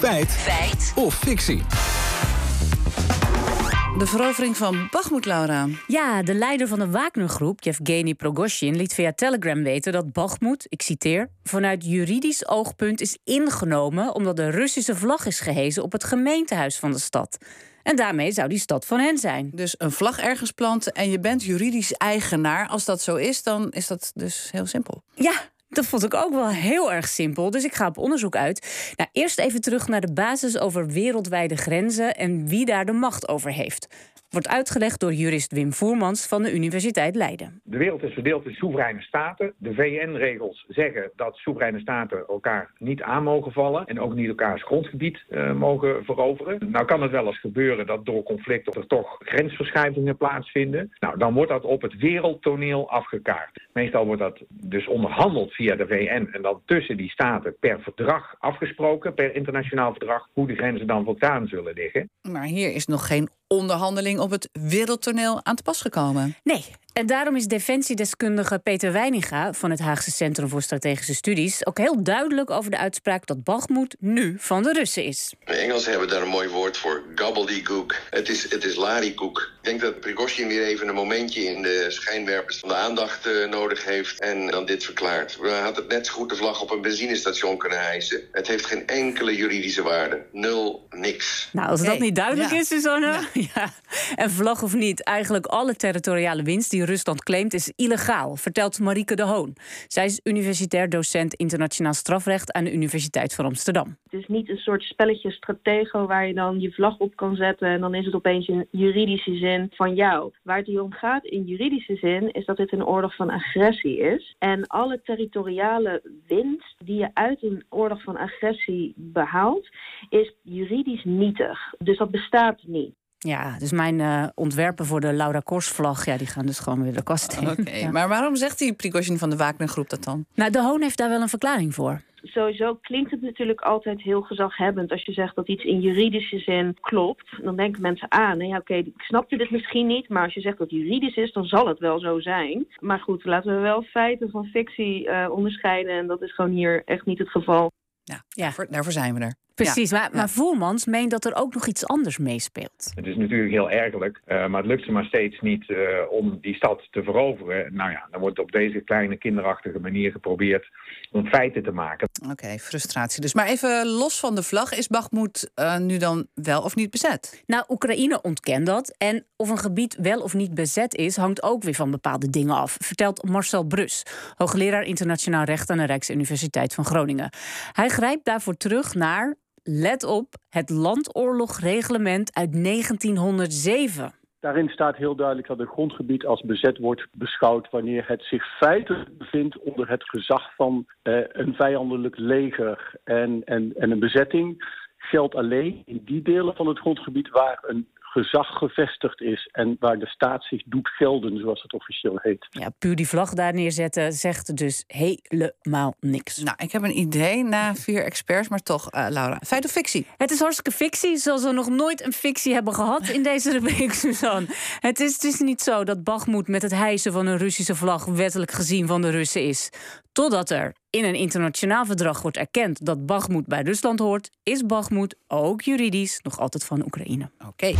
Feit. Feit. Of fictie. De verovering van Bachmoed, Laura. Ja, de leider van de Wagner-groep, Yevgeny Prigozhin, liet via Telegram weten dat Bachmoed, ik citeer, vanuit juridisch oogpunt is ingenomen omdat de Russische vlag is gehezen op het gemeentehuis van de stad. En daarmee zou die stad van hen zijn. Dus een vlag ergens planten en je bent juridisch eigenaar. Als dat zo is, dan is dat dus heel simpel. Ja, dat vond ik ook wel heel erg simpel. Dus ik ga op onderzoek uit. Nou, eerst even terug naar de basis over wereldwijde grenzen en wie daar de macht over heeft. Wordt uitgelegd door jurist Wim Voermans van de Universiteit Leiden. De wereld is verdeeld in soevereine staten. De VN-regels zeggen dat soevereine staten elkaar niet aan mogen vallen en ook niet elkaars grondgebied uh, mogen veroveren. Nou kan het wel eens gebeuren dat door conflicten er toch grensverschuivingen plaatsvinden. Nou, dan wordt dat op het wereldtoneel afgekaart. Meestal wordt dat dus onderhandeld via de VN en dan tussen die staten per verdrag afgesproken, per internationaal verdrag, hoe de grenzen dan voortaan zullen liggen. Maar hier is nog geen onderhandeling op het wereldtoneel aan te pas gekomen. Nee, en daarom is defensiedeskundige Peter Weininga van het Haagse Centrum voor Strategische Studies ook heel duidelijk over de uitspraak dat Bagmoed nu van de Russen is. De Engelsen hebben daar een mooi woord voor: gobbledygook. Het is, het is larikoek. Ik denk dat Prigozhin weer even een momentje in de schijnwerpers van de aandacht uh, nodig heeft en dan dit verklaart. We hadden net zo goed de vlag op een benzinestation kunnen hijsen. Het heeft geen enkele juridische waarde. Nul, niks. Nou, als dat niet duidelijk is, Susanne. Ja. ja. En vlag of niet, eigenlijk alle territoriale winst die Rusland claimt is illegaal, vertelt Marieke de Hoon. Zij is universitair docent internationaal strafrecht aan de Universiteit van Amsterdam. Het is niet een soort spelletje stratego waar je dan je vlag op kan zetten en dan is het opeens in juridische zin van jou. Waar het hier om gaat in juridische zin is dat dit een oorlog van agressie is. En alle territoriale winst die je uit een oorlog van agressie behaalt, is juridisch nietig. Dus dat bestaat niet. Ja, dus mijn uh, ontwerpen voor de Laura Kors-vlag... Ja, die gaan dus gewoon weer de kast in. Oké, ja. maar waarom zegt die Prigozhin van de Wagner-groep dat dan? Nou, de Hoon heeft daar wel een verklaring voor. Sowieso klinkt het natuurlijk altijd heel gezaghebbend als je zegt dat iets in juridische zin klopt. Dan denken mensen aan, ah, ja, oké, ik snapte dit misschien niet, maar als je zegt dat het juridisch is, dan zal het wel zo zijn. Maar goed, laten we wel feiten van fictie uh, onderscheiden en dat is gewoon hier echt niet het geval. Ja, ja. Daarvoor, daarvoor zijn we er. Precies, ja, maar, maar Voermans meent dat er ook nog iets anders meespeelt. Het is natuurlijk heel ergerlijk, uh, maar het lukt ze maar steeds niet uh, om die stad te veroveren. Nou ja, dan wordt op deze kleine kinderachtige manier geprobeerd om feiten te maken. Oké, okay, frustratie dus. Maar even los van de vlag, is Bakhmut uh, nu dan wel of niet bezet? Nou, Oekraïne ontkent dat. En of een gebied wel of niet bezet is, hangt ook weer van bepaalde dingen af. Vertelt Marcel Brus, hoogleraar internationaal recht aan de Rijksuniversiteit van Groningen. Hij grijpt daarvoor terug naar let op, het landoorlogreglement uit 1907. Daarin staat heel duidelijk dat een grondgebied als bezet wordt beschouwd wanneer het zich feitelijk bevindt onder het gezag van eh, een vijandelijk leger. En, en, en een bezetting geldt alleen in die delen van het grondgebied waar een gezag gevestigd is en waar de staat zich doet gelden, zoals het officieel heet. Ja, puur die vlag daar neerzetten zegt dus helemaal niks. Nou, ik heb een idee na vier experts, maar toch, uh, Laura. Feit of fictie? Het is hartstikke fictie, zoals we nog nooit een fictie hebben gehad in deze rubriek, Suzanne. Het is, het is niet zo dat Bagmoed met het hijsen van een Russische vlag wettelijk gezien van de Russen is. Totdat er in een internationaal verdrag wordt erkend dat Bagmoed bij Rusland hoort, is Bagmoed ook juridisch nog altijd van Oekraïne. Oké.